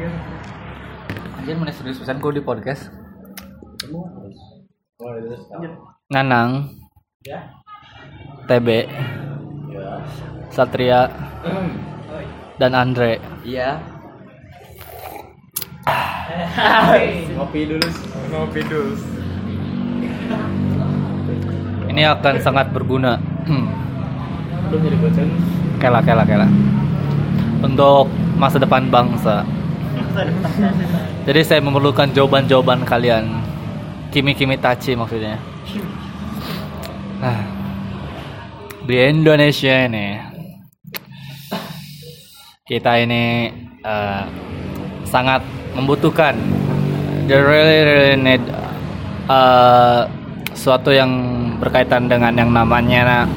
Anjir mana serius pesan gue di podcast. Nanang. TB. Satria. Dan Andre. Iya. Ngopi dulu. Ngopi dulu. Ini akan sangat berguna. Jadi kela kela kela. Untuk masa depan bangsa. Jadi saya memerlukan jawaban-jawaban kalian. Kimi-kimi tachi maksudnya. Nah, di Indonesia ini kita ini eh, sangat membutuhkan they really really need eh, suatu yang berkaitan dengan yang namanya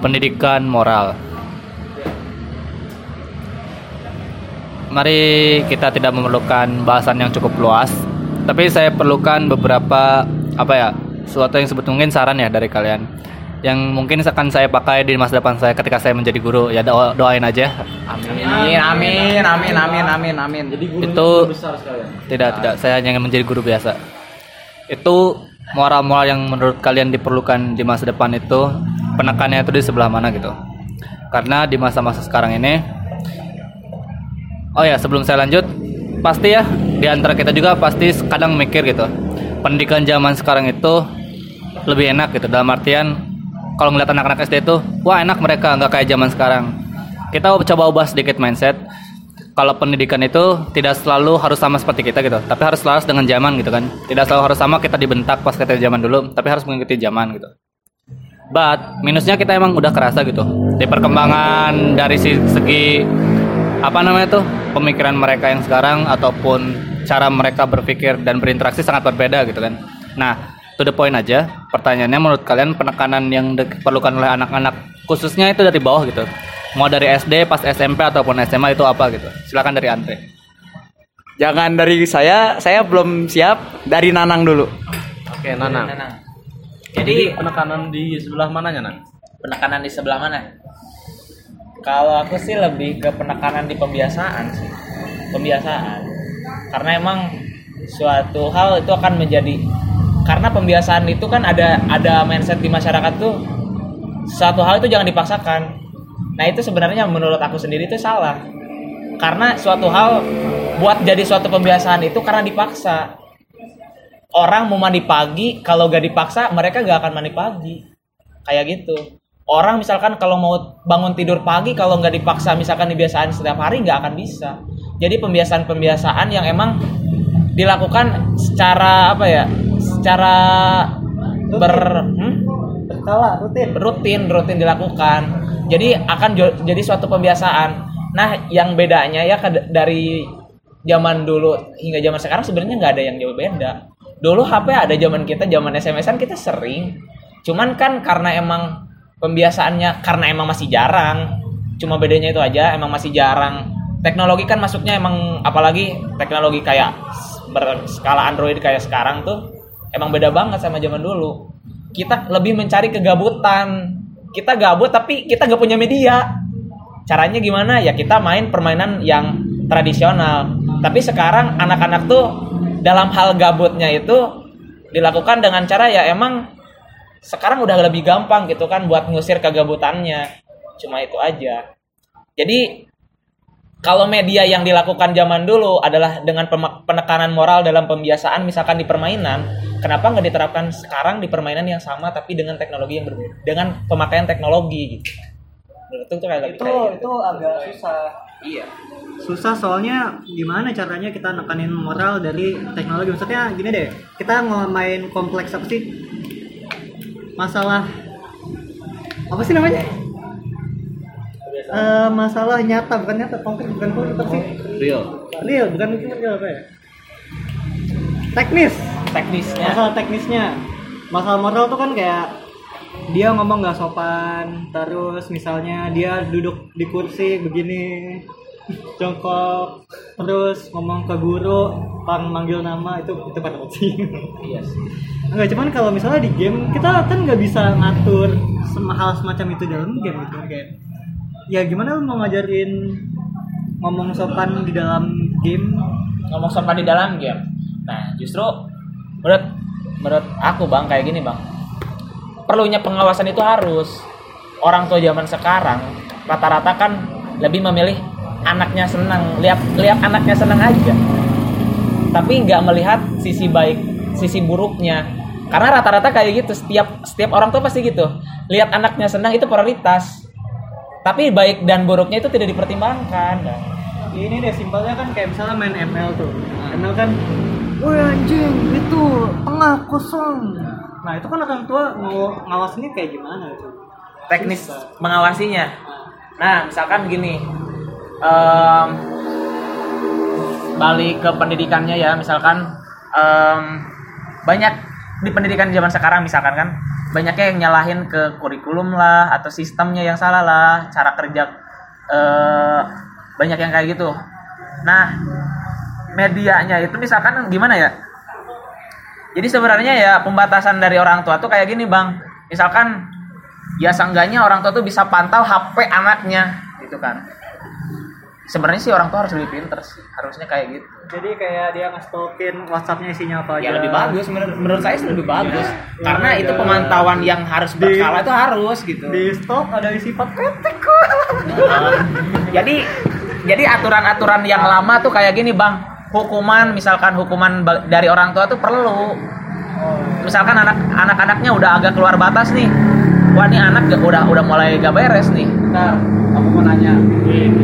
pendidikan moral. Mari kita tidak memerlukan bahasan yang cukup luas, tapi saya perlukan beberapa apa ya, suatu yang sebut mungkin saran ya dari kalian. Yang mungkin akan saya pakai di masa depan saya ketika saya menjadi guru. Ya do- doain aja. Amin, amin, amin, amin, amin, amin. Jadi itu tidak tidak. Saya hanya ingin menjadi guru biasa. Itu moral-moral yang menurut kalian diperlukan di masa depan itu penekannya itu di sebelah mana gitu. Karena di masa-masa sekarang ini oh ya sebelum saya lanjut pasti ya di antara kita juga pasti kadang mikir gitu. Pendidikan zaman sekarang itu lebih enak gitu dalam artian kalau ngeliat anak-anak SD itu wah enak mereka nggak kayak zaman sekarang. Kita coba ubah sedikit mindset. Kalau pendidikan itu tidak selalu harus sama seperti kita gitu tapi harus selaras dengan zaman gitu kan. Tidak selalu harus sama kita dibentak pas kita zaman dulu tapi harus mengikuti zaman gitu. But minusnya kita emang udah kerasa gitu. Di perkembangan dari segi apa namanya tuh pemikiran mereka yang sekarang ataupun cara mereka berpikir dan berinteraksi sangat berbeda gitu kan nah to the point aja pertanyaannya menurut kalian penekanan yang diperlukan oleh anak-anak khususnya itu dari bawah gitu mau dari SD pas SMP ataupun SMA itu apa gitu silakan dari Andre Jangan dari saya, saya belum siap. Dari Nanang dulu. Oke, Nanang. Jadi penekanan di sebelah mananya, Nan? penekanan di sebelah mana? Kalau aku sih lebih ke penekanan di pembiasaan sih. Pembiasaan. Karena emang suatu hal itu akan menjadi karena pembiasaan itu kan ada ada mindset di masyarakat tuh suatu hal itu jangan dipaksakan. Nah, itu sebenarnya menurut aku sendiri itu salah. Karena suatu hal buat jadi suatu pembiasaan itu karena dipaksa. Orang mau mandi pagi, kalau gak dipaksa mereka gak akan mandi pagi kayak gitu orang misalkan kalau mau bangun tidur pagi kalau nggak dipaksa misalkan dibiasain setiap hari nggak akan bisa. Jadi pembiasaan-pembiasaan yang emang dilakukan secara apa ya secara ber hmm? Skala rutin. rutin rutin dilakukan. Jadi akan jadi suatu pembiasaan. Nah yang bedanya ya dari zaman dulu hingga zaman sekarang sebenarnya nggak ada yang jauh beda. Dulu HP ada zaman kita zaman SMS-an kita sering. Cuman kan karena emang pembiasaannya karena emang masih jarang. Cuma bedanya itu aja emang masih jarang. Teknologi kan masuknya emang apalagi teknologi kayak berskala Android kayak sekarang tuh emang beda banget sama zaman dulu. Kita lebih mencari kegabutan. Kita gabut tapi kita gak punya media. Caranya gimana? Ya kita main permainan yang tradisional. Tapi sekarang anak-anak tuh dalam hal gabutnya itu dilakukan dengan cara ya emang sekarang udah lebih gampang gitu kan buat ngusir kegabutannya cuma itu aja jadi kalau media yang dilakukan zaman dulu adalah dengan penekanan moral dalam pembiasaan misalkan di permainan kenapa nggak diterapkan sekarang di permainan yang sama tapi dengan teknologi yang berbeda dengan pemakaian teknologi gitu menurutku tuh kayak Itu kayak gitu. itu agak susah. iya Susah soalnya gimana caranya kita nekanin moral dari teknologi. Maksudnya gini deh, kita mau main kompleks apa sih? Masalah apa sih namanya? Eh, masalah nyata bukan nyata konkret bukan konkret sih? Real. Real bukan mungkin real apa ya? Teknis. Teknisnya. Masalah teknisnya. Masalah moral tuh kan kayak dia ngomong nggak sopan terus misalnya dia duduk di kursi begini jongkok terus ngomong ke guru pang manggil nama itu itu pada sih iya sih. Enggak cuman kalau misalnya di game kita kan nggak bisa ngatur sem- hal semacam itu dalam game gitu. Kan kayak ya gimana lu mau ngajarin ngomong sopan di dalam game? Ngomong sopan di dalam game. Nah, justru menurut menurut aku bang kayak gini bang, perlunya pengawasan itu harus. Orang tua zaman sekarang rata-rata kan lebih memilih anaknya senang, lihat lihat anaknya senang aja, tapi nggak melihat sisi baik, sisi buruknya. Karena rata-rata kayak gitu, setiap setiap orang tua pasti gitu, lihat anaknya senang itu prioritas. Tapi baik dan buruknya itu tidak dipertimbangkan. ini deh simpelnya kan kayak misalnya main ML tuh ML kan woi anjing itu tengah kosong nah itu kan orang tua mau ngawasinnya kayak gimana itu teknis mengawasinya. Nah, misalkan gini, em, balik ke pendidikannya ya, misalkan em, banyak di pendidikan zaman sekarang misalkan kan banyaknya yang nyalahin ke kurikulum lah atau sistemnya yang salah lah, cara kerja eh, banyak yang kayak gitu. Nah, medianya itu misalkan gimana ya? Jadi sebenarnya ya pembatasan dari orang tua tuh kayak gini bang. Misalkan ya seenggaknya orang tua tuh bisa pantau HP anaknya gitu kan. Sebenarnya sih orang tua harus lebih pinter sih, harusnya kayak gitu. jadi kayak dia ngestokin WhatsAppnya isinya apa aja Ya lebih bagus menurut, menurut saya sih lebih bagus. Iya. Karena Iya. itu pemantauan yang harus Di- berkala itu harus gitu. di stok ada isi petek kok jadi jadi aturan-aturan yang lama tuh kayak gini bang hukuman misalkan hukuman dari orang tua tuh perlu misalkan anak anak-anaknya udah agak keluar batas nih wah ini anak gak- udah udah mulai gak beres nih Bentar, aku mau nanya.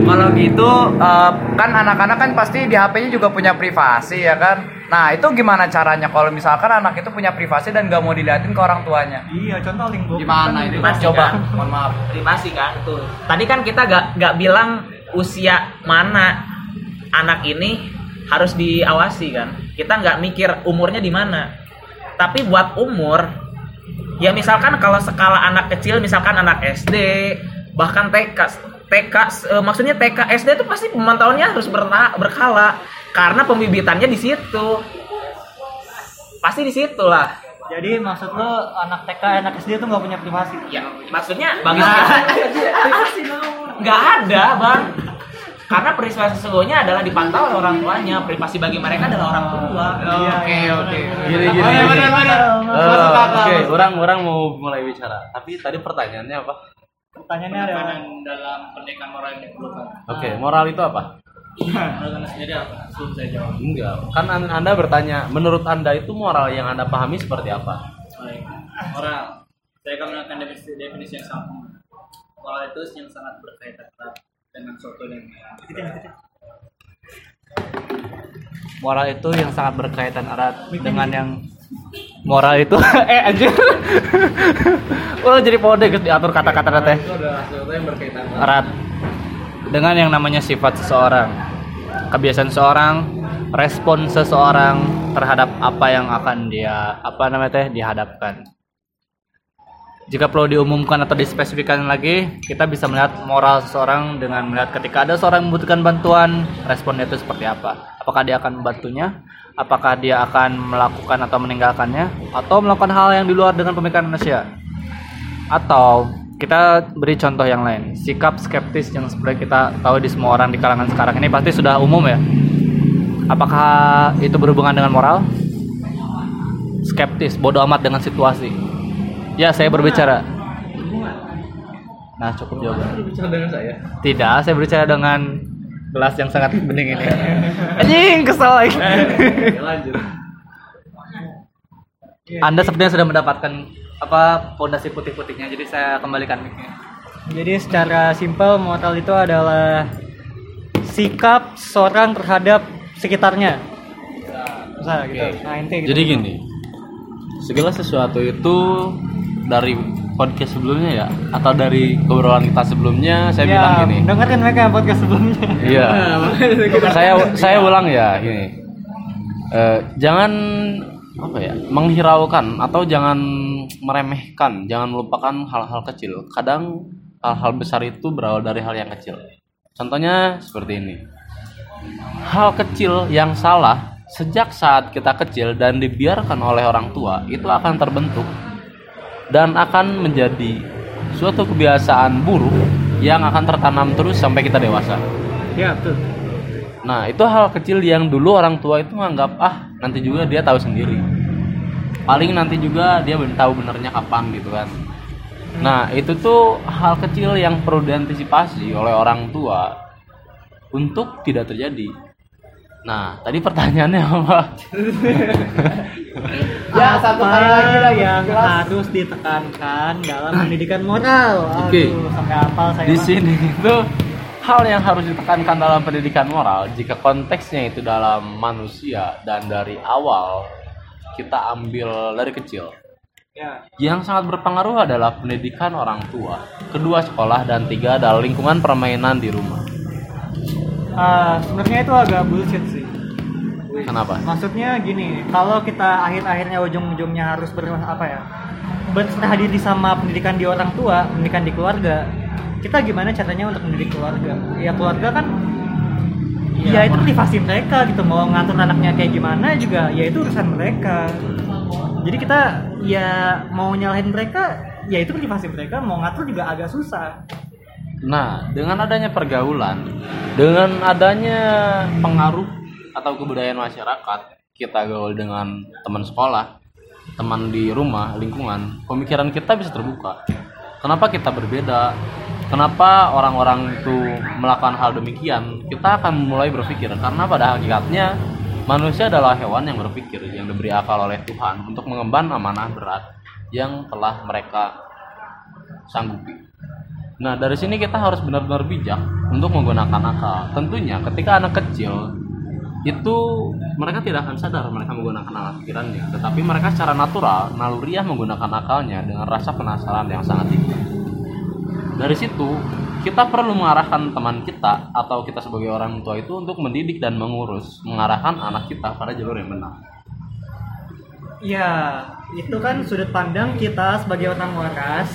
Kalau gitu eh, kan anak-anak kan pasti di HP-nya juga punya privasi ya kan. Nah itu gimana caranya kalau misalkan anak itu punya privasi dan gak mau diliatin ke orang tuanya? iya contoh link Gimana kan itu? Privasi, Coba, kan? mohon maaf. privasi kan tuh tadi kan kita gak gak bilang usia mana anak ini harus diawasi kan kita nggak mikir umurnya di mana tapi buat umur ya misalkan kalau skala anak kecil misalkan anak SD bahkan TK TK eh, maksudnya TK SD itu pasti pemantauannya harus berkala karena pembibitannya di situ. Pasti di situ lah. Jadi maksud lo anak TK anak SD tuh nggak punya privasi? Ya, maksudnya bagi nggak ada, bang. Karena privasi sesungguhnya adalah dipantau oleh orang tuanya. Privasi bagi mereka adalah orang tua. Iya, Oke iya. oke. Gini gini. Oh, iya, benar. Eh. Oke, orang orang mau mulai bicara. Tapi tadi pertanyaannya apa? pertanyaannya adalah dalam pendidikan moral yang diperlukan. Oke, moral itu apa? Menurut anda sendiri apa? Saya jawab. Enggak. Kan an- Anda bertanya, menurut Anda itu moral yang Anda pahami seperti apa? Baik. Moral. Saya akan menggunakan definisi, definisi yang sama. Moral itu yang sangat berkaitan erat dengan yang Moral itu yang sangat berkaitan erat dengan yang moral itu. Eh anjir. Udah jadi pode guys diatur kata-kata teh. Itu adalah sesuatu yang berkaitan erat. Dengan yang namanya sifat seseorang, kebiasaan seseorang, respon seseorang terhadap apa yang akan dia apa namanya teh dihadapkan. Jika perlu diumumkan atau dispesifikkan lagi, kita bisa melihat moral seseorang dengan melihat ketika ada seorang membutuhkan bantuan, responnya itu seperti apa. Apakah dia akan membantunya? Apakah dia akan melakukan atau meninggalkannya? Atau melakukan hal yang di luar dengan pemikiran manusia? Atau kita beri contoh yang lain, sikap skeptis yang sebenarnya kita tahu di semua orang di kalangan sekarang ini pasti sudah umum ya. Apakah itu berhubungan dengan moral? Skeptis, bodoh amat dengan situasi. Ya, saya berbicara. Nah, cukup jawaban. Bicara dengan saya. Tidak, saya berbicara dengan gelas yang sangat bening ini. Anjing, kesel lagi. Lanjut. Anda sepertinya sudah mendapatkan apa pondasi putih-putihnya, jadi saya kembalikan mic-nya. Jadi secara simpel moral itu adalah sikap seorang terhadap sekitarnya. Bisa gitu. Nah, inti gitu. Jadi gini, segala sesuatu itu dari podcast sebelumnya ya, atau dari obrolan kita sebelumnya, saya ya, bilang gini. dengarkan mereka podcast sebelumnya. Iya. saya saya ulang ya gini. Eh, jangan apa ya menghiraukan atau jangan meremehkan, jangan melupakan hal-hal kecil. Kadang hal-hal besar itu berawal dari hal yang kecil. Contohnya seperti ini. Hal kecil yang salah sejak saat kita kecil dan dibiarkan oleh orang tua itu akan terbentuk dan akan menjadi suatu kebiasaan buruk yang akan tertanam terus sampai kita dewasa. ya, betul. Nah, itu hal kecil yang dulu orang tua itu menganggap ah nanti juga dia tahu sendiri. Paling nanti juga dia ben- tahu benernya kapan gitu kan. Nah, itu tuh hal kecil yang perlu diantisipasi oleh orang tua untuk tidak terjadi. Nah, tadi pertanyaannya apa? ya satu kali lagi lah yang harus ditekankan dalam pendidikan moral Oke. Aduh, sampai hafal saya Di mah. sini itu hal yang harus ditekankan dalam pendidikan moral jika konteksnya itu dalam manusia dan dari awal kita ambil dari kecil. ya Yang sangat berpengaruh adalah pendidikan orang tua, kedua sekolah dan tiga adalah lingkungan permainan di rumah. Ah, sebenarnya itu agak bullshit sih Kenapa? maksudnya gini kalau kita akhir-akhirnya ujung-ujungnya harus ber apa ya berserah diri sama pendidikan di orang tua pendidikan di keluarga kita gimana caranya untuk mendidik keluarga? Ya keluarga kan ya, itu privasi mereka gitu mau ngatur anaknya kayak gimana juga ya itu urusan mereka. Jadi kita ya mau nyalahin mereka ya itu privasi mereka mau ngatur juga agak susah. Nah, dengan adanya pergaulan, dengan adanya pengaruh atau kebudayaan masyarakat, kita gaul dengan teman sekolah, teman di rumah, lingkungan, pemikiran kita bisa terbuka. Kenapa kita berbeda? Kenapa orang-orang itu melakukan hal demikian? Kita akan mulai berpikir karena pada hakikatnya manusia adalah hewan yang berpikir, yang diberi akal oleh Tuhan untuk mengemban amanah berat yang telah mereka sanggupi. Nah, dari sini kita harus benar-benar bijak untuk menggunakan akal. Tentunya ketika anak kecil itu mereka tidak akan sadar mereka menggunakan akal pikirannya, tetapi mereka secara natural, naluriah menggunakan akalnya dengan rasa penasaran yang sangat tinggi. Dari situ, kita perlu mengarahkan teman kita atau kita sebagai orang tua itu untuk mendidik dan mengurus, mengarahkan anak kita pada jalur yang benar. Ya, itu kan sudut pandang kita sebagai orang waras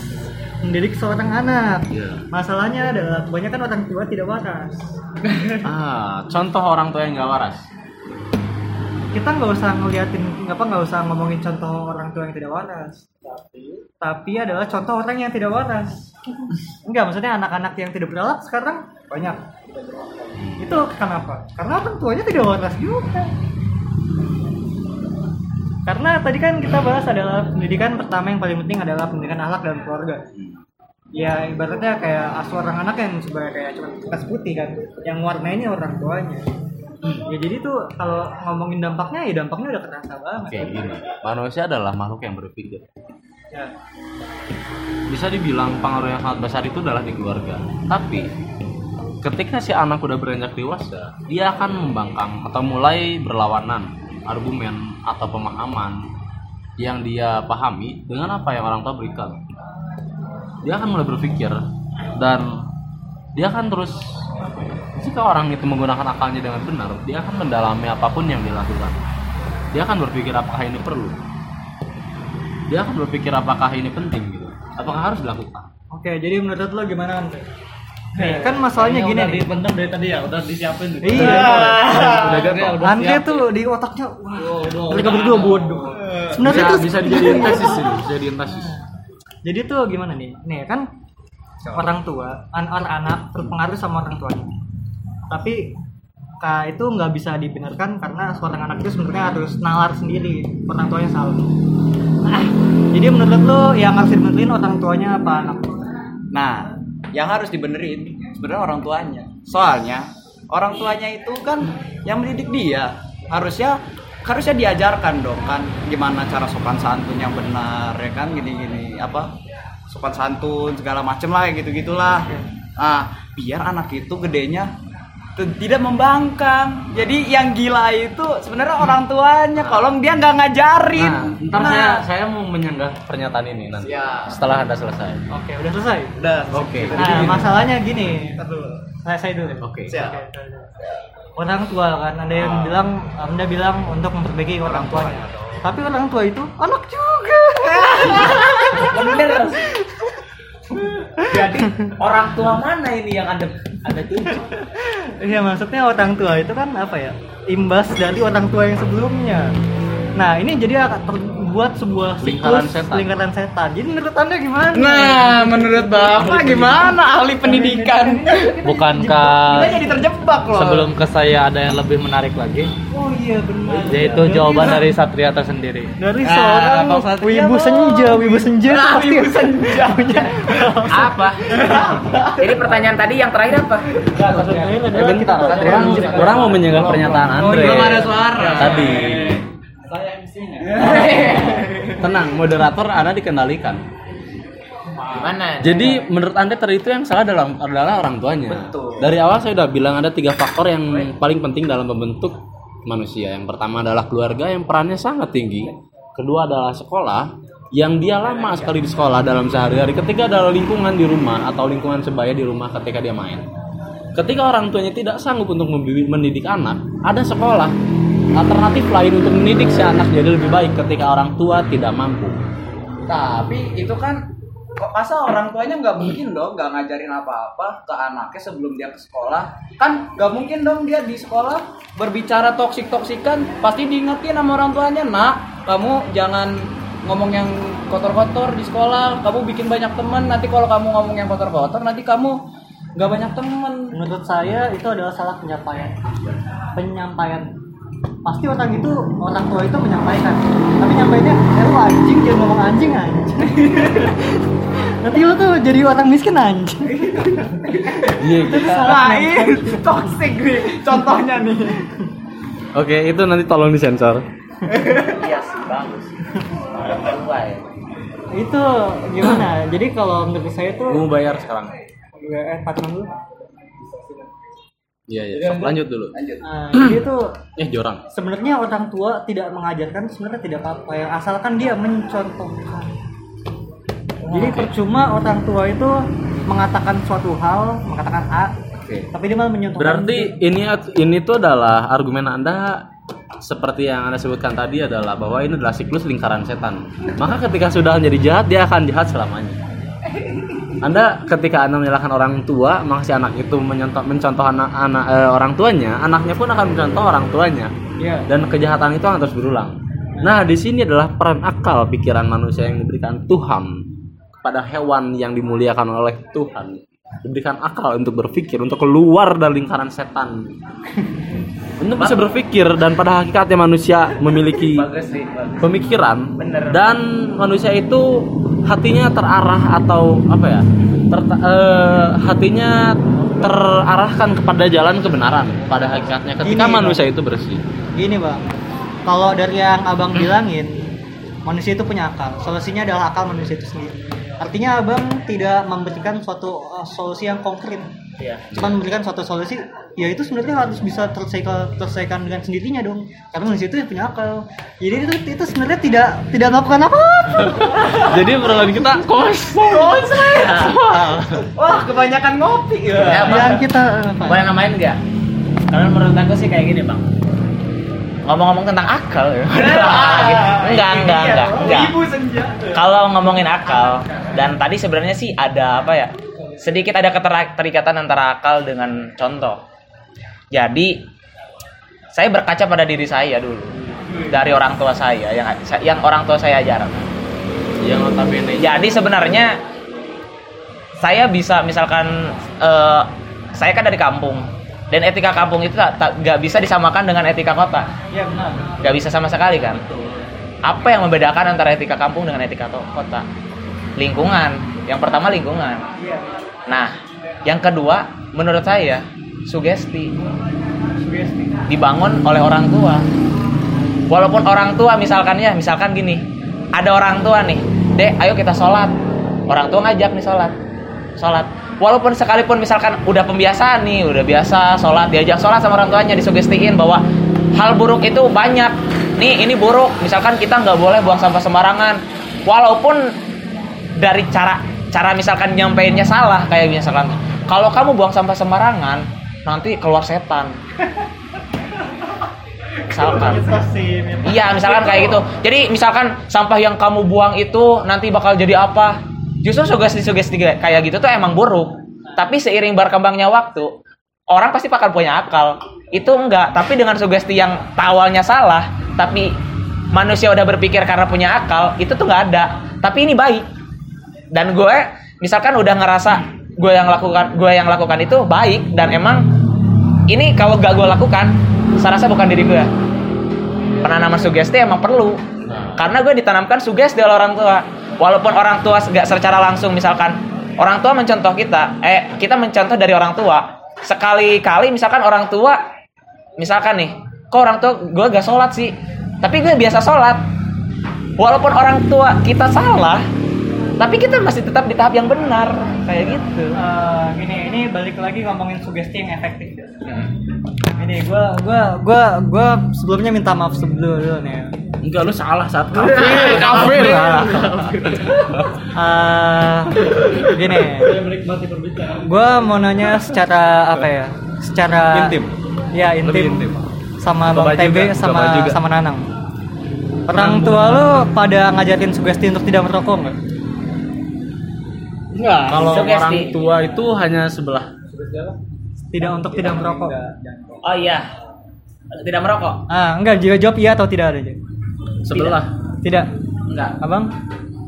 mendidik seorang anak. Iya. Masalahnya adalah kebanyakan orang tua tidak waras. Ah, contoh orang tua yang nggak waras. Kita nggak usah ngeliatin, apa nggak usah ngomongin contoh orang tua yang tidak waras. Tapi adalah contoh orang yang tidak waras. Enggak, maksudnya anak-anak yang tidak berakhlak sekarang banyak. Itu kenapa? Karena orang tuanya tidak waras juga. Karena tadi kan kita bahas adalah pendidikan pertama yang paling penting adalah pendidikan akhlak dalam keluarga. Ya ibaratnya kayak asuh orang anak yang sebagai kayak cuma kertas putih kan, yang warnanya orang tuanya. Ya jadi tuh kalau ngomongin dampaknya ya dampaknya udah kerasa banget. Kayak gini, manusia adalah makhluk yang berpikir. Ya. bisa dibilang pengaruh yang sangat besar itu adalah di keluarga. Tapi ketika si anak udah beranjak dewasa, dia akan membangkang atau mulai berlawanan argumen atau pemahaman yang dia pahami dengan apa yang orang tua berikan. Dia akan mulai berpikir dan dia akan terus jika orang itu menggunakan akalnya dengan benar, dia akan mendalami apa pun yang dilakukan. Dia akan berpikir apakah ini perlu. Dia akan berpikir apakah ini penting gitu. Apakah harus dilakukan? Oke, jadi menurut lo gimana? Nih, kan masalahnya gini nih. dipendam dari tadi ya, udah disiapin tuh. Iya. Udah udah siap. tuh di otaknya wah, mereka berdua bodoh. Sebenarnya bisa, tuh bisa dijadiin tesis ini, bisa dijadiin tesis. Jadi tuh gimana nih? Nih kan orang tua, an anak berpengaruh sama orang tuanya. Tapi ka itu nggak bisa dibenarkan karena seorang anak itu sebenarnya harus nalar sendiri orang tuanya salah. Nah, jadi menurut lo yang harus dibenerin orang tuanya apa anak? Nah, yang harus dibenerin sebenarnya orang tuanya. Soalnya orang tuanya itu kan yang mendidik dia. Harusnya harusnya diajarkan dong kan gimana cara sopan santun yang benar ya kan gini-gini apa sopan santun segala macem lah kayak gitu-gitulah. Nah, biar anak itu gedenya tidak membangkang. Jadi yang gila itu sebenarnya orang tuanya. Kalau dia nggak ngajarin. Nah, ntar saya saya mau menyanggah pernyataan ini nanti. Siap. Setelah anda selesai. Oke, udah selesai. udah. Oke. Nah, masalahnya gini. Saya saya dulu. Oke. Siap. Orang tua kan, ada yang bilang, anda bilang untuk memperbaiki orang tuanya. Tapi orang tua itu anak juga. Bener. Jadi orang tua mana ini yang anda anda tunjuk? Iya maksudnya orang tua itu kan apa ya? Imbas dari orang tua yang sebelumnya. Nah ini jadi akan terbuat sebuah siklus Lingkaran setan. lingkaran setan. Jadi menurut anda gimana? Nah, menurut Bapak gimana ahli pendidikan? Bukankah Kita jadi terjebak loh. sebelum ke saya ada yang lebih menarik lagi? Oh iya benar. Yaitu jawaban dari Satria tersendiri. dari Nah, seorang Satria wibu senja, wibu senja Nah, pasti wibu senja. apa? Jadi pertanyaan tadi yang terakhir apa? Eh bentar, orang, orang mau menjaga pernyataan Andre. belum ada suara. Tadi. Tenang, moderator Anda dikendalikan. Gimana? Jadi menurut Anda tadi itu yang salah dalam adalah orang tuanya. Betul. Dari awal saya udah bilang ada tiga faktor yang paling penting dalam membentuk manusia. Yang pertama adalah keluarga yang perannya sangat tinggi. Kedua adalah sekolah yang dia lama sekali di sekolah dalam sehari-hari. Ketiga adalah lingkungan di rumah atau lingkungan sebaya di rumah ketika dia main. Ketika orang tuanya tidak sanggup untuk mendidik anak, ada sekolah. Alternatif lain untuk mendidik si anak jadi lebih baik ketika orang tua tidak mampu. Tapi itu kan kok masa orang tuanya nggak mungkin dong nggak ngajarin apa-apa ke anaknya sebelum dia ke sekolah kan nggak mungkin dong dia di sekolah berbicara toksik toksikan pasti diingetin sama orang tuanya nak kamu jangan ngomong yang kotor-kotor di sekolah kamu bikin banyak teman nanti kalau kamu ngomong yang kotor-kotor nanti kamu nggak banyak teman Menurut saya itu adalah salah penyampaian. Penyampaian. Pasti orang itu orang tua itu menyampaikan. Tapi nyampainya, eh lu anjing jangan ngomong anjing anjing. Nanti lu tuh jadi orang miskin anjing. Iya, kita lain toksik nih contohnya nih Oke, itu nanti tolong disensor. Iya sih, bagus. Ya. itu gimana? Jadi kalau menurut saya tuh Mau bayar sekarang? eh, empat dulu. Iya, iya. Sok, lanjut dulu. Nah, jadi itu Eh, jorang. sebenarnya orang tua tidak mengajarkan sebenarnya tidak apa-apa ya asalkan dia mencontohkan jadi percuma orang tua itu mengatakan suatu hal mengatakan A Oke. tapi dia malah mencontohkan Berarti ini ini tuh adalah argumen Anda seperti yang Anda sebutkan tadi adalah bahwa ini adalah siklus lingkaran setan. Maka ketika sudah menjadi jahat, dia akan jahat selamanya. Anda ketika Anda menyalahkan orang tua, maka si anak itu mencontoh, mencontoh anak, anak eh, orang tuanya, anaknya pun akan mencontoh orang tuanya. Iya. Dan kejahatan itu akan terus berulang. Nah, di sini adalah peran akal pikiran manusia yang diberikan Tuhan kepada hewan yang dimuliakan oleh Tuhan. Diberikan akal untuk berpikir, untuk keluar dari lingkaran setan. untuk bisa berpikir dan pada hakikatnya manusia memiliki pemikiran dan manusia itu hatinya terarah atau apa ya? Ter- eh, hatinya terarahkan kepada jalan kebenaran pada hakikatnya ketika Gini, manusia itu bersih. Gini bang. Kalau dari yang abang bilangin manusia itu punya akal. Solusinya adalah akal manusia itu sendiri artinya abang tidak memberikan suatu uh, solusi yang konkret Iya. cuma memberikan suatu solusi ya itu sebenarnya harus bisa terselesaikan terselesaikan dengan sendirinya dong karena manusia itu punya akal jadi itu itu sebenarnya tidak tidak melakukan apa jadi perlahan kita kos wah kebanyakan ngopi ya Ya, Bang. yang kita apa? Boleh namain nggak? Karena menurut aku sih kayak gini bang. Ngomong-ngomong tentang akal ya. enggak, enggak, enggak, enggak. ibu senja Kalau ngomongin akal dan tadi sebenarnya sih ada apa ya? Sedikit ada keterikatan antara akal dengan contoh. Jadi saya berkaca pada diri saya dulu dari orang tua saya yang yang orang tua saya ajarkan. yang notabene Jadi sebenarnya saya bisa misalkan eh, saya kan dari kampung dan etika kampung itu tak nggak bisa disamakan dengan etika kota. ya benar Nggak bisa sama sekali kan. Apa yang membedakan antara etika kampung dengan etika kota? Lingkungan. Yang pertama lingkungan. Nah, yang kedua menurut saya sugesti dibangun oleh orang tua. Walaupun orang tua misalkan ya, misalkan gini, ada orang tua nih, dek, ayo kita sholat. Orang tua ngajak nih sholat, sholat. Walaupun sekalipun misalkan udah pembiasaan nih, udah biasa sholat, diajak sholat sama orang tuanya, disugestiin bahwa hal buruk itu banyak. Nih, ini buruk. Misalkan kita nggak boleh buang sampah sembarangan. Walaupun dari cara cara misalkan nyampeinnya salah kayak misalkan kalau kamu buang sampah sembarangan nanti keluar setan misalkan iya misalkan kayak gitu jadi misalkan sampah yang kamu buang itu nanti bakal jadi apa justru sugesti-sugesti kayak gitu tuh emang buruk. Tapi seiring berkembangnya waktu orang pasti bakal punya akal. Itu enggak tapi dengan sugesti yang awalnya salah tapi manusia udah berpikir karena punya akal itu tuh nggak ada. Tapi ini baik. Dan gue misalkan udah ngerasa gue yang lakukan gue yang lakukan itu baik dan emang ini kalau gak gue lakukan saya rasa bukan diri gue. Penanaman sugesti emang perlu. Karena gue ditanamkan sugesti oleh orang tua walaupun orang tua gak secara langsung misalkan orang tua mencontoh kita eh kita mencontoh dari orang tua. Sekali-kali misalkan orang tua misalkan nih kok orang tua gue gak sholat sih? Tapi gue biasa sholat. Walaupun orang tua kita salah tapi kita masih tetap di tahap yang benar. Kayak gitu. Eh, gini ini balik lagi ngomongin sugesti yang efektif ya. Ini gua gua gua gua sebelumnya minta maaf sebelum dulu nih. Enggak lu salah saat kafir. kafir. Eh, gini. Gua mau nanya secara apa ya? Secara Intim. Ya intim. Lebih intim. Sama Bang TB sama juga. sama Nanang. Orang tua lu pada ngajarin sugesti untuk tidak merokok nggak? Enggak. Kalau Sugesti. orang tua itu hanya sebelah. Tidak untuk tidak merokok. oh iya tidak merokok Ah, enggak, jika jawab iya atau tidak aja. Sebelah. Tidak. enggak Abang,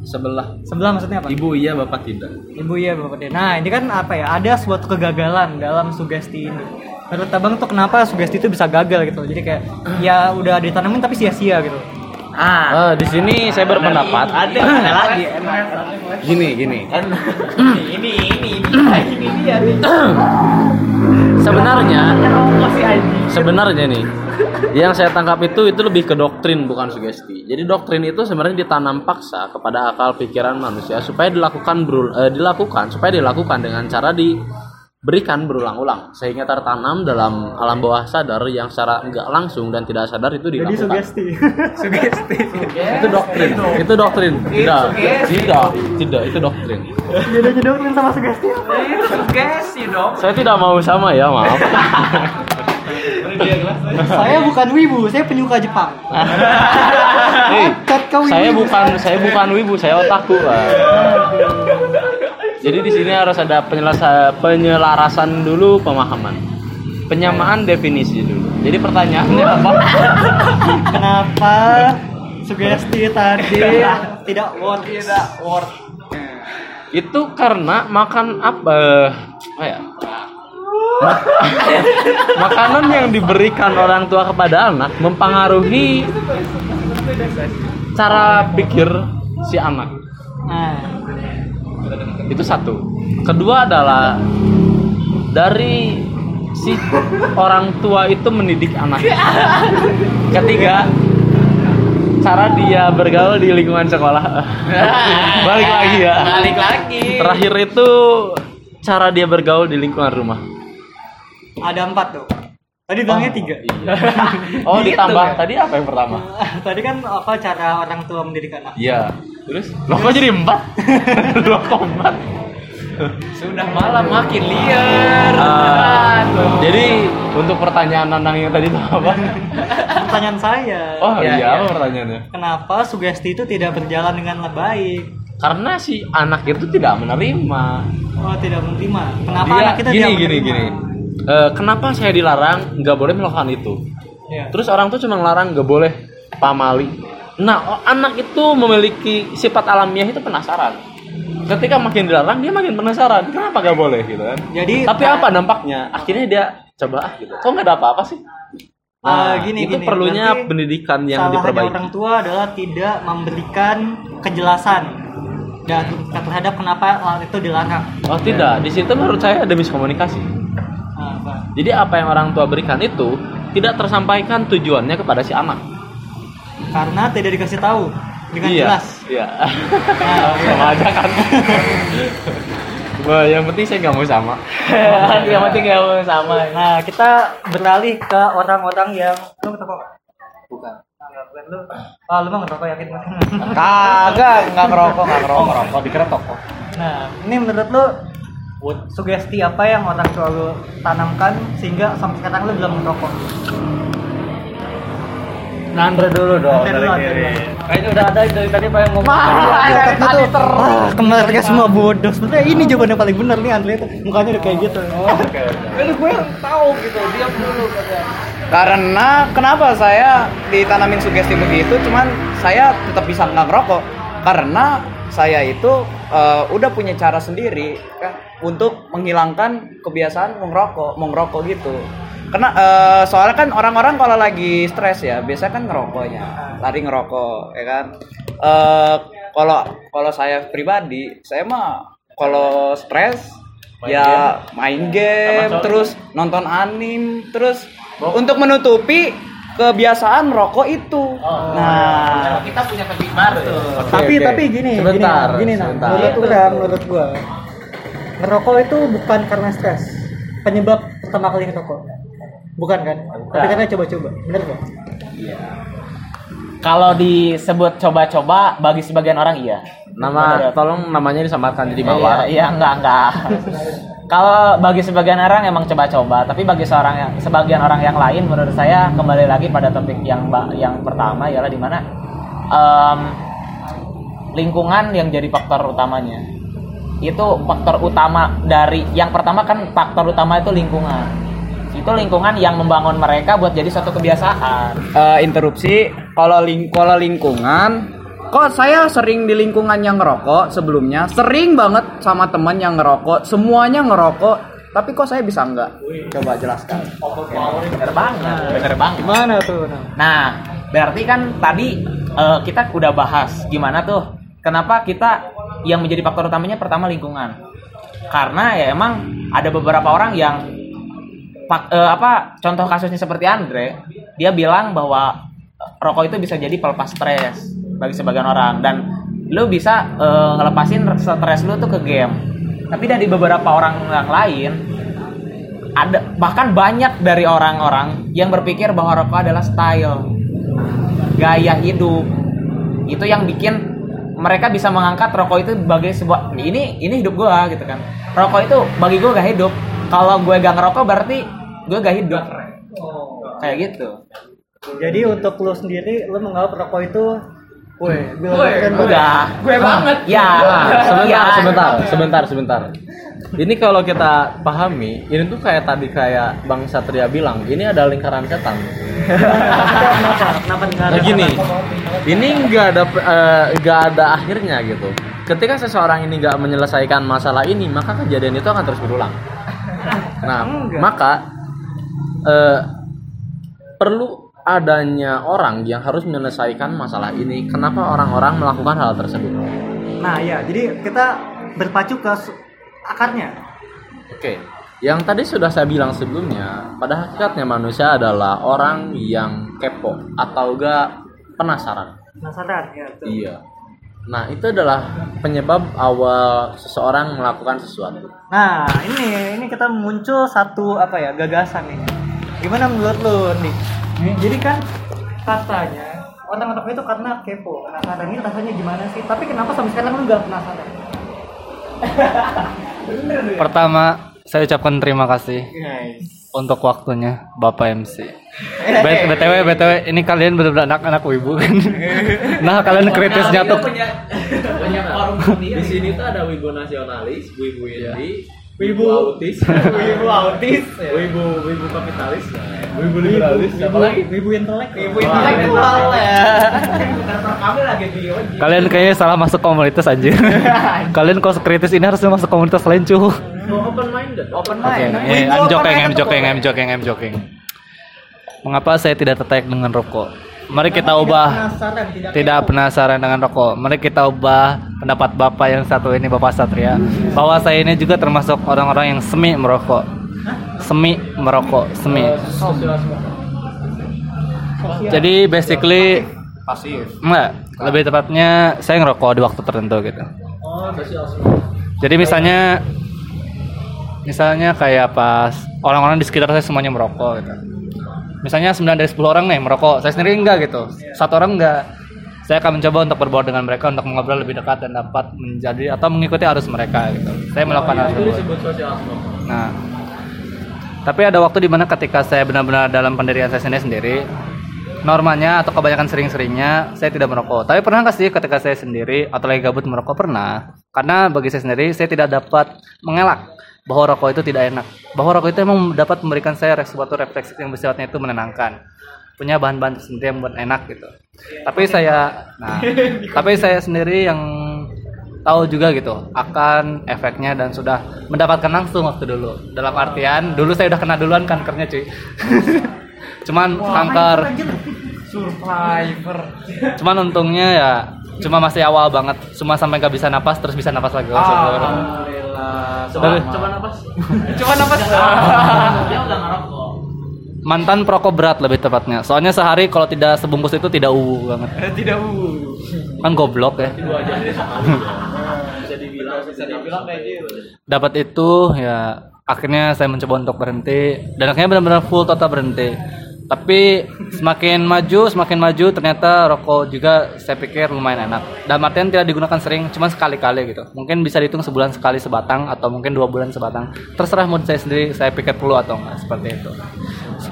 Sebelah. sebelah maksudnya apa? Ibu iya, bapak tidak. Ibu iya bapak dia. Nah ini kan apa ya? Ada suatu kegagalan dalam sugesti ini. Menurut abang tuh kenapa sugesti itu bisa gagal gitu? Jadi kayak ya udah ditanamin tapi sia-sia gitu. ah Ah, di sini saya berpendapat. ada ada lagi Gini, gini. ini ini ini ini dia nih Sebenarnya sebenarnya nih yang saya tangkap itu itu lebih ke doktrin bukan sugesti. Jadi doktrin itu sebenarnya ditanam paksa kepada akal pikiran manusia supaya dilakukan berul- eh, dilakukan supaya dilakukan dengan cara diberikan berulang-ulang sehingga tertanam dalam alam bawah sadar yang secara enggak langsung dan tidak sadar itu Jadi dilakukan. sugesti. sugesti Itu doktrin. Itu doktrin. Tidak. Tidak. Tidak, itu doktrin. Bedanya doktrin sama sugesti apa? sugesti dong Saya tidak mau sama ya, maaf. saya bukan wibu, saya penyuka Jepang. Kau wibu. saya bukan saya bukan wibu, saya otaku, Pak. Jadi di sini harus ada penyelasa, penyelarasan dulu pemahaman. Penyamaan definisi dulu. Jadi pertanyaannya apa? Kenapa sugesti tadi tidak worth? Tidak worth. Itu karena makan apa? Apa ya? Ma- Makanan yang diberikan orang tua kepada anak mempengaruhi cara pikir si anak. Nah, itu satu. Kedua adalah dari si orang tua itu mendidik anak. Ketiga cara dia bergaul di lingkungan sekolah. Balik lagi ya. Balik lagi. Terakhir itu cara dia bergaul di lingkungan rumah ada empat tuh. Tadi bilangnya tiga. oh Gitu ditambah ya? tadi apa yang pertama Tadi kan apa cara orang tua mendidik anak? iya terus loh kok jadi empat dua koma sudah malam makin liar Ah, jadi untuk pertanyaan Nanang yang tadi itu apa? Pertanyaan saya. Oh Iya, iya, iya. apa pertanyaannya? Kenapa sugesti itu tidak berjalan dengan baik? Karena si anak itu tidak menerima. Oh, tidak menerima. Kenapa Dia anak kita gini tidak gini menerima? gini. Eh, kenapa saya dilarang nggak boleh melakukan itu? Iya. Terus orang tuh cuma ngelarang nggak boleh pamali. Nah, oh, anak itu memiliki sifat alamiah itu penasaran. Ketika makin dilarang dia makin penasaran. Kenapa nggak boleh gitu kan? Jadi Tapi apa dampaknya? Akhirnya dia coba ah gitu. Kok nggak ada apa-apa sih? Ah, gini, itu gini. perlunya Berarti pendidikan yang diperbaiki. orang tua adalah tidak memberikan kejelasan dan terhadap kenapa hal itu dilarang. Oh tidak, di situ menurut saya ada miskomunikasi. Ah? Jadi apa yang orang tua berikan itu tidak tersampaikan tujuannya kepada si anak. Karena tidak dikasih tahu dengan iya. jelas. Iya. Nah, sama aja kan. Wah, yang penting saya nggak mau sama. yang penting gak mau sama Nah, kita beralih ke orang-orang yang lu ngerokok? Bukan. Enggak, bukan lu. Ah, lu mah ngerokok yakin banget. Kagak, nggak ngerokok, nggak ngerokok, ngerokok dikira toko. Nah, ini menurut lu sugesti apa yang orang tua lu tanamkan sehingga sampai sekarang lu belum merokok? Nandre dulu dong. Andre dulu. Kayaknya udah ada dari tadi apa yang ngomong. tadi terus. Ah, kemarin semua bodoh. Sebenarnya ini jawaban yang paling benar nih Andre itu. Mukanya udah kayak gitu. Kan gue yang tahu gitu, diam dulu. Karena kenapa saya ditanamin sugesti begitu, cuman saya tetap bisa nggak ngerokok karena saya itu eh, udah punya cara sendiri kan untuk menghilangkan kebiasaan mengerokok, mengerokok gitu. Karena eh, soalnya kan orang-orang kalau lagi stres ya, biasanya kan ngerokoknya, lari ngerokok, ya kan. Eh, kalau kalau saya pribadi, saya mah kalau stres ya main game, terus nonton anim, terus untuk menutupi kebiasaan merokok itu. Nah, kita punya topik baru tapi oke. tapi gini Sebentar, gini, gini nah sebentar. menurut udah menurut gua ngerokok itu bukan karena stres. Penyebab pertama kali ngerokok. Bukan kan? Tapi karena coba-coba. Bener gak kalau disebut coba-coba bagi sebagian orang iya. Nama tolong namanya disamarkan jadi Iya, mawar. iya enggak enggak. Kalau bagi sebagian orang emang coba-coba, tapi bagi seorang yang sebagian orang yang lain menurut saya kembali lagi pada topik yang yang pertama ialah di mana em, lingkungan yang jadi faktor utamanya. Itu faktor utama dari yang pertama kan faktor utama itu lingkungan. Itu lingkungan yang membangun mereka buat jadi suatu kebiasaan. eh, interupsi. Kalau ling kalau lingkungan, kok saya sering di lingkungan yang ngerokok sebelumnya, sering banget sama teman yang ngerokok, semuanya ngerokok, tapi kok saya bisa enggak? Coba jelaskan. Bener banget, bener banget. gimana tuh nah? Nah, berarti kan tadi eh, kita udah bahas gimana tuh kenapa kita yang menjadi faktor utamanya pertama lingkungan. Karena ya emang ada beberapa orang yang eh, apa contoh kasusnya seperti Andre, dia bilang bahwa rokok itu bisa jadi pelepas stres bagi sebagian orang dan lu bisa eh, ngelepasin stres lu tuh ke game. Tapi dari beberapa orang yang lain ada bahkan banyak dari orang-orang yang berpikir bahwa rokok adalah style gaya hidup itu yang bikin mereka bisa mengangkat rokok itu sebagai sebuah ini ini hidup gua gitu kan. Rokok itu bagi gua gak hidup. Kalau gue gak ngerokok berarti gue gak hidup. Kayak gitu. Jadi untuk lu sendiri lu menganggap rokok itu Woi, bilang kan udah. Gue banget. Ya. Sebentar, ya. sebentar, sebentar, sebentar. Ini kalau kita pahami, ini tuh kayak tadi kayak Bang Satria bilang, ini ada lingkaran setan. kenapa negara Nah gini, ini nggak ada eh, nggak ada akhirnya gitu. Ketika seseorang ini nggak menyelesaikan masalah ini, maka kejadian itu akan terus berulang. Nah, maka eh, perlu adanya orang yang harus menyelesaikan masalah ini. Kenapa orang-orang melakukan hal tersebut? nah ya jadi kita berpacu ke akarnya Oke, yang tadi sudah saya bilang sebelumnya, pada hakikatnya manusia adalah orang yang kepo atau gak penasaran. penasaran ya betul. Iya. Nah, itu adalah penyebab awal seseorang melakukan sesuatu. Nah, ini ini kita muncul satu apa ya gagasan nih. Gimana menurut lu, nih? Jadi kan katanya orang ngerokok itu karena kepo, penasaran ini rasanya gimana sih? Tapi kenapa sampai sekarang lu gak penasaran? Pertama, saya ucapkan terima kasih untuk waktunya Bapak MC. B- BTW BTW ini kalian benar-benar anak-anak wibu kan. nah, kalian kritisnya tuh Di sini tuh ada wibu nasionalis, wibu indie, Wibu. autis, Wibu autis, wibu wibu kapitalis, wibu liberalis, siapa lagi? wibu intelek, wibu intelektual ya. kalian kayaknya salah masuk komunitas aja. kalian kalau kritis ini harus masuk komunitas lain cuy. Open minded. open Oke, mind eh, I'm joking, I'm joking, I'm joking, I'm joking. Mengapa saya tidak tertarik dengan rokok? Mari kita ubah Penasaran tidak? tidak penasaran dengan rokok. Mari kita ubah pendapat Bapak yang satu ini Bapak Satria bahwa saya ini juga termasuk orang-orang yang semi merokok. Semi merokok, semi. Jadi basically Pasif. enggak, lebih tepatnya saya ngerokok di waktu tertentu gitu. Oh, Jadi misalnya misalnya kayak pas orang-orang di sekitar saya semuanya merokok gitu. Misalnya 9 dari 10 orang nih merokok, saya sendiri enggak gitu. Satu orang enggak. Saya akan mencoba untuk berbaur dengan mereka untuk mengobrol lebih dekat dan dapat menjadi atau mengikuti arus mereka gitu. Saya melakukan hal tersebut. Nah, tapi ada waktu di mana ketika saya benar-benar dalam pendirian saya sendiri sendiri, normanya atau kebanyakan sering-seringnya saya tidak merokok. Tapi pernah nggak sih ketika saya sendiri atau lagi gabut merokok pernah? Karena bagi saya sendiri saya tidak dapat mengelak bahwa rokok itu tidak enak. Bahwa rokok itu emang dapat memberikan saya suatu refleksi yang bersifatnya itu menenangkan. Punya bahan-bahan tersendiri yang buat enak gitu. Tapi saya nah, tapi saya sendiri yang tahu juga gitu akan efeknya dan sudah mendapatkan langsung waktu dulu. Dalam artian dulu saya udah kena duluan kankernya cuy. Cuman kanker Survivor. Cuman untungnya ya cuma masih awal banget, cuma sampai nggak bisa napas terus bisa napas lagi. Oh, syukur. Coba, coba napas Coba napas. dia udah ngerokok Mantan perokok berat lebih tepatnya. Soalnya sehari kalau tidak sebungkus itu tidak uwu banget. Tidak uh. Kan goblok ya. Dapat itu ya akhirnya saya mencoba untuk berhenti dan akhirnya benar-benar full total berhenti. Tapi semakin maju, semakin maju ternyata rokok juga saya pikir lumayan enak. Dan artian tidak digunakan sering, cuma sekali-kali gitu. Mungkin bisa dihitung sebulan sekali sebatang atau mungkin dua bulan sebatang. Terserah mood saya sendiri, saya pikir perlu atau enggak seperti itu.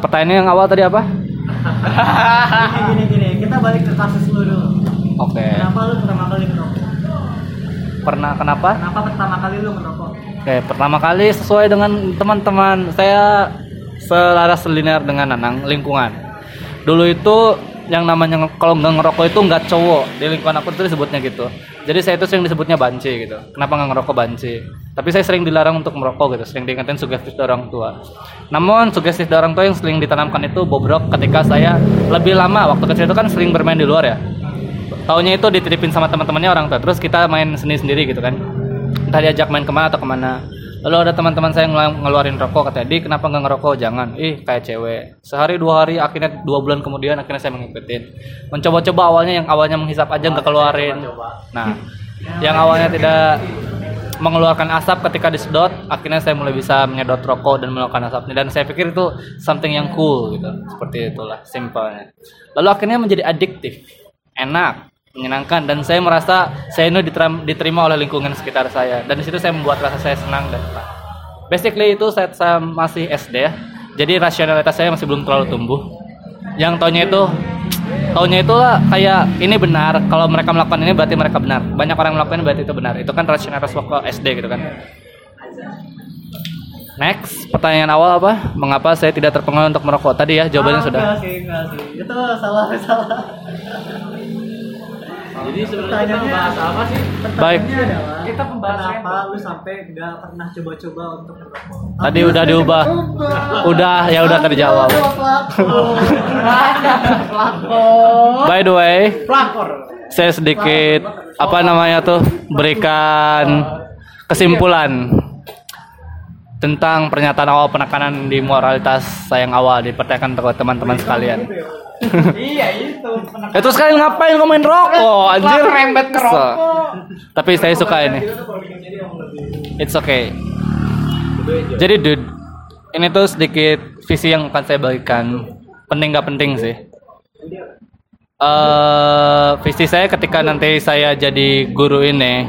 Pertanyaan yang awal tadi apa? gini gini kita balik ke kasus lu dulu Oke. kenapa lu pertama kali merokok Pernah kenapa? kenapa pertama kali lu merokok Oke, pertama kali sesuai dengan teman-teman saya selaras linear dengan Nanang lingkungan. Dulu itu yang namanya kalau nggak ngerokok itu nggak cowok di lingkungan aku itu disebutnya gitu. Jadi saya itu sering disebutnya banci gitu. Kenapa nggak ngerokok banci? Tapi saya sering dilarang untuk merokok gitu. Sering diingetin sugestif dari orang tua. Namun sugestif dari orang tua yang sering ditanamkan itu bobrok ketika saya lebih lama waktu kecil itu kan sering bermain di luar ya. Taunya itu dititipin sama teman-temannya orang tua. Terus kita main sendiri-sendiri gitu kan entah diajak main ke mana atau ke mana lalu ada teman-teman saya ngelu- ngeluarin rokok katanya di kenapa nggak ngerokok? Jangan. Ih kayak cewek. Sehari dua hari akhirnya dua bulan kemudian akhirnya saya mengikutin. Mencoba-coba awalnya yang awalnya menghisap aja nggak keluarin. Nah yang awalnya tidak mengeluarkan asap ketika disedot akhirnya saya mulai bisa menyedot rokok dan mengeluarkan asapnya. Dan saya pikir itu something yang cool gitu. Seperti itulah simpelnya. Lalu akhirnya menjadi adiktif. Enak menyenangkan dan saya merasa saya ini diterima, oleh lingkungan sekitar saya dan di situ saya membuat rasa saya senang dan tenang. Basically itu saat saya masih SD ya. Jadi rasionalitas saya masih belum terlalu tumbuh. Yang taunya itu taunya itu lah kayak ini benar kalau mereka melakukan ini berarti mereka benar. Banyak orang melakukan ini berarti itu benar. Itu kan rasionalitas waktu SD gitu kan. Next, pertanyaan awal apa? Mengapa saya tidak terpengaruh untuk merokok? Tadi ya jawabannya Ah, sudah. sih enggak sih itu salah salah jadi sebenarnya kita bahas apa sih? Baik. Pertanyaannya adalah Kita pembahasan kenapa lu sampai nggak pernah coba-coba untuk merokok Tadi udah diubah. Udah, ya udah terjawab. By the way, saya sedikit apa namanya tuh berikan kesimpulan tentang pernyataan awal penekanan di moralitas saya yang awal dipertanyakan ke teman-teman sekalian. Iya itu. Ya terus kalian ngapain ngomongin rokok anjir? rembet ke rokok. Tapi saya suka ini. It's okay. Jadi dude, ini tuh sedikit visi yang akan saya bagikan. Penting gak penting sih. eh visi saya ketika nanti saya jadi guru ini,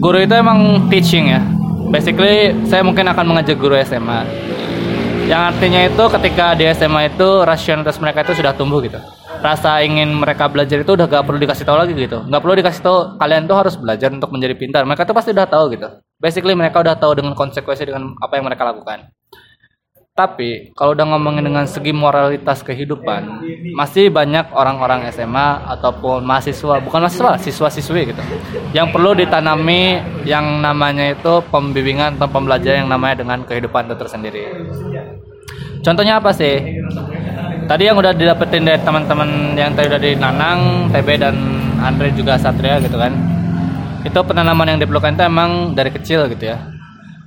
guru itu emang teaching ya. Basically, saya mungkin akan mengajak guru SMA. Yang artinya itu ketika di SMA itu rasionalitas mereka itu sudah tumbuh gitu. Rasa ingin mereka belajar itu udah gak perlu dikasih tahu lagi gitu. Gak perlu dikasih tahu kalian tuh harus belajar untuk menjadi pintar. Mereka tuh pasti udah tahu gitu. Basically mereka udah tahu dengan konsekuensi dengan apa yang mereka lakukan. Tapi kalau udah ngomongin dengan segi moralitas kehidupan, masih banyak orang-orang SMA ataupun mahasiswa, bukan mahasiswa, siswa-siswi gitu, yang perlu ditanami yang namanya itu pembimbingan atau pembelajaran yang namanya dengan kehidupan itu tersendiri. Contohnya apa sih? Tadi yang udah didapetin dari teman-teman yang tadi udah di Nanang, TB dan Andre juga Satria gitu kan. Itu penanaman yang diperlukan itu emang dari kecil gitu ya.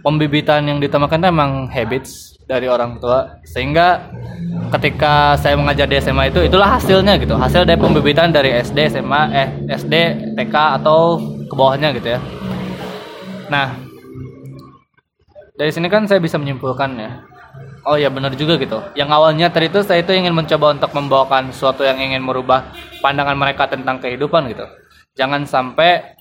Pembibitan yang ditamakan itu emang habits dari orang tua sehingga ketika saya mengajar di SMA itu itulah hasilnya gitu. Hasil dari pembibitan dari SD, SMA, eh SD, TK atau ke bawahnya gitu ya. Nah, dari sini kan saya bisa menyimpulkan ya Oh ya benar juga gitu. Yang awalnya tadi itu saya itu ingin mencoba untuk membawakan sesuatu yang ingin merubah pandangan mereka tentang kehidupan gitu. Jangan sampai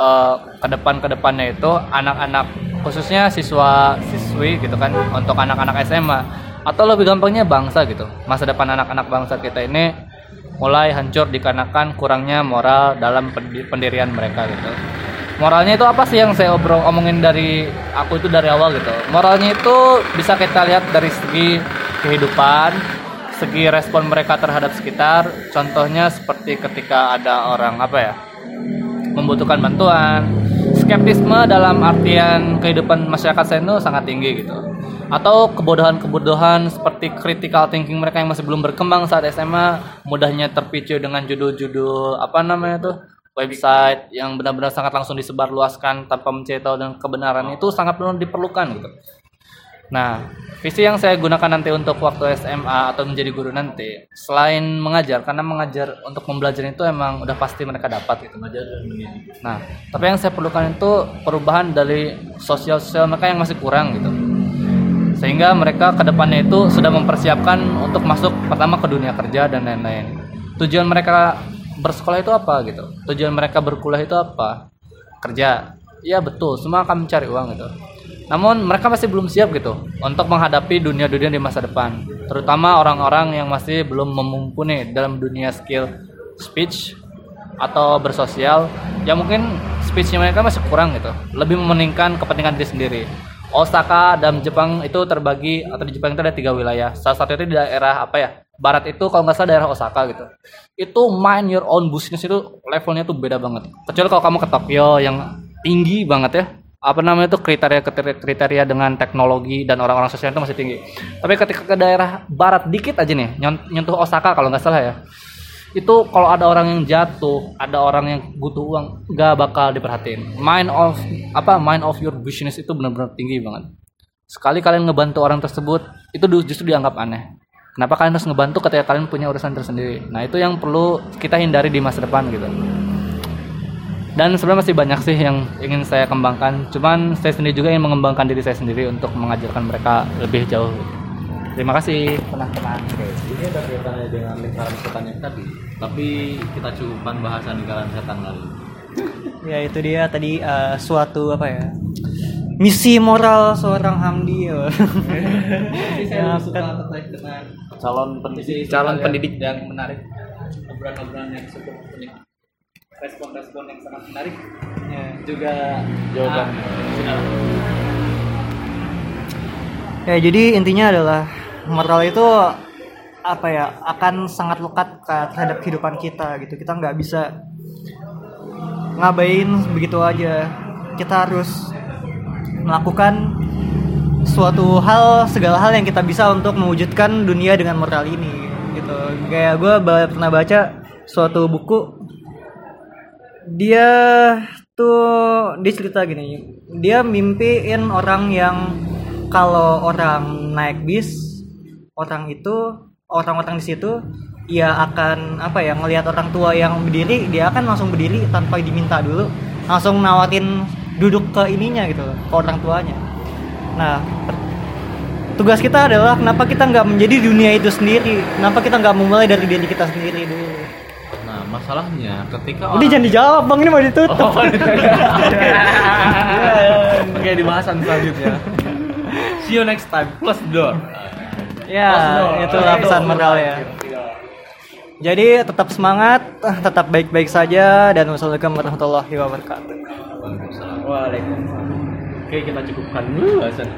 eh, ke depan ke depannya itu anak-anak khususnya siswa siswi gitu kan untuk anak-anak SMA atau lebih gampangnya bangsa gitu. Masa depan anak-anak bangsa kita ini mulai hancur dikarenakan kurangnya moral dalam pendi- pendirian mereka gitu. Moralnya itu apa sih yang saya obrol omongin dari aku itu dari awal gitu? Moralnya itu bisa kita lihat dari segi kehidupan segi respon mereka terhadap sekitar. Contohnya seperti ketika ada orang apa ya membutuhkan bantuan. Skeptisme dalam artian kehidupan masyarakat saya itu sangat tinggi gitu. Atau kebodohan-kebodohan seperti critical thinking mereka yang masih belum berkembang saat SMA mudahnya terpicu dengan judul-judul apa namanya tuh website yang benar-benar sangat langsung disebarluaskan tanpa mencari tahu dan kebenaran itu sangat benar diperlukan gitu. Nah, visi yang saya gunakan nanti untuk waktu SMA atau menjadi guru nanti, selain mengajar, karena mengajar untuk membelajar itu emang udah pasti mereka dapat gitu. Nah, tapi yang saya perlukan itu perubahan dari sosial-sosial mereka yang masih kurang gitu. Sehingga mereka ke depannya itu sudah mempersiapkan untuk masuk pertama ke dunia kerja dan lain-lain. Tujuan mereka bersekolah itu apa gitu? Tujuan mereka berkuliah itu apa? Kerja. Iya betul, semua akan mencari uang gitu. Namun mereka masih belum siap gitu untuk menghadapi dunia-dunia di masa depan, terutama orang-orang yang masih belum mumpuni dalam dunia skill speech atau bersosial yang mungkin speechnya mereka masih kurang gitu, lebih mementingkan kepentingan diri sendiri. Osaka dan Jepang itu terbagi atau di Jepang itu ada tiga wilayah. Salah satu itu di daerah apa ya? Barat itu kalau nggak salah daerah Osaka gitu. Itu mind your own business itu levelnya tuh beda banget. Kecuali kalau kamu ke Tokyo yang tinggi banget ya apa namanya itu kriteria kriteria dengan teknologi dan orang-orang sosial itu masih tinggi. Tapi ketika ke daerah barat dikit aja nih, nyentuh Osaka kalau nggak salah ya, itu kalau ada orang yang jatuh, ada orang yang butuh uang, nggak bakal diperhatiin. Mind of apa mind of your business itu benar-benar tinggi banget. Sekali kalian ngebantu orang tersebut, itu justru dianggap aneh. Kenapa kalian harus ngebantu ketika kalian punya urusan tersendiri? Nah itu yang perlu kita hindari di masa depan gitu dan sebenarnya masih banyak sih yang ingin saya kembangkan cuman saya sendiri juga ingin mengembangkan diri saya sendiri untuk mengajarkan mereka lebih jauh terima kasih. Teman-teman. Oke, ini ada kaitannya dengan lingkaran setan yang tadi tapi kita cukupkan bahasan lingkaran setan lalu ya itu dia tadi eh, suatu apa ya? Misi moral seorang Hamdi ya. ya kan. calon pendidik calon pendidik. yang menarik obrolan-obrolan yang cukup unik. Respon-respon yang sangat menarik. Ya. juga jawaban Ya jadi intinya adalah moral itu apa ya akan sangat lekat terhadap kehidupan kita gitu. Kita nggak bisa ngabain begitu aja. Kita harus melakukan suatu hal segala hal yang kita bisa untuk mewujudkan dunia dengan moral ini gitu. Kayak gue pernah baca suatu buku dia tuh dia cerita gini dia mimpiin orang yang kalau orang naik bis orang itu orang-orang di situ ia akan apa ya ngelihat orang tua yang berdiri dia akan langsung berdiri tanpa diminta dulu. Langsung nawarin duduk ke ininya gitu ke orang tuanya. Nah tugas kita adalah kenapa kita nggak menjadi dunia itu sendiri? Kenapa kita nggak memulai dari diri kita sendiri dulu? Nah masalahnya ketika Udah jangan dijawab bang. Ini mau ditutup. Oke di bahasan selanjutnya. See you next time. The door ya itulah pesan moral ya. Jadi tetap semangat, tetap baik-baik saja dan wassalamualaikum warahmatullahi wabarakatuh. Waalaikumsalam. Oke kita cukupkan dulu bahasan